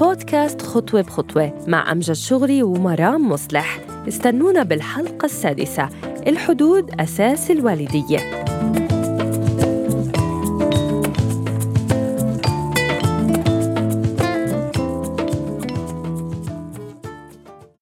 بودكاست خطوة بخطوة مع أمجد شغري ومرام مصلح. استنونا بالحلقة السادسة. الحدود أساس الوالدية.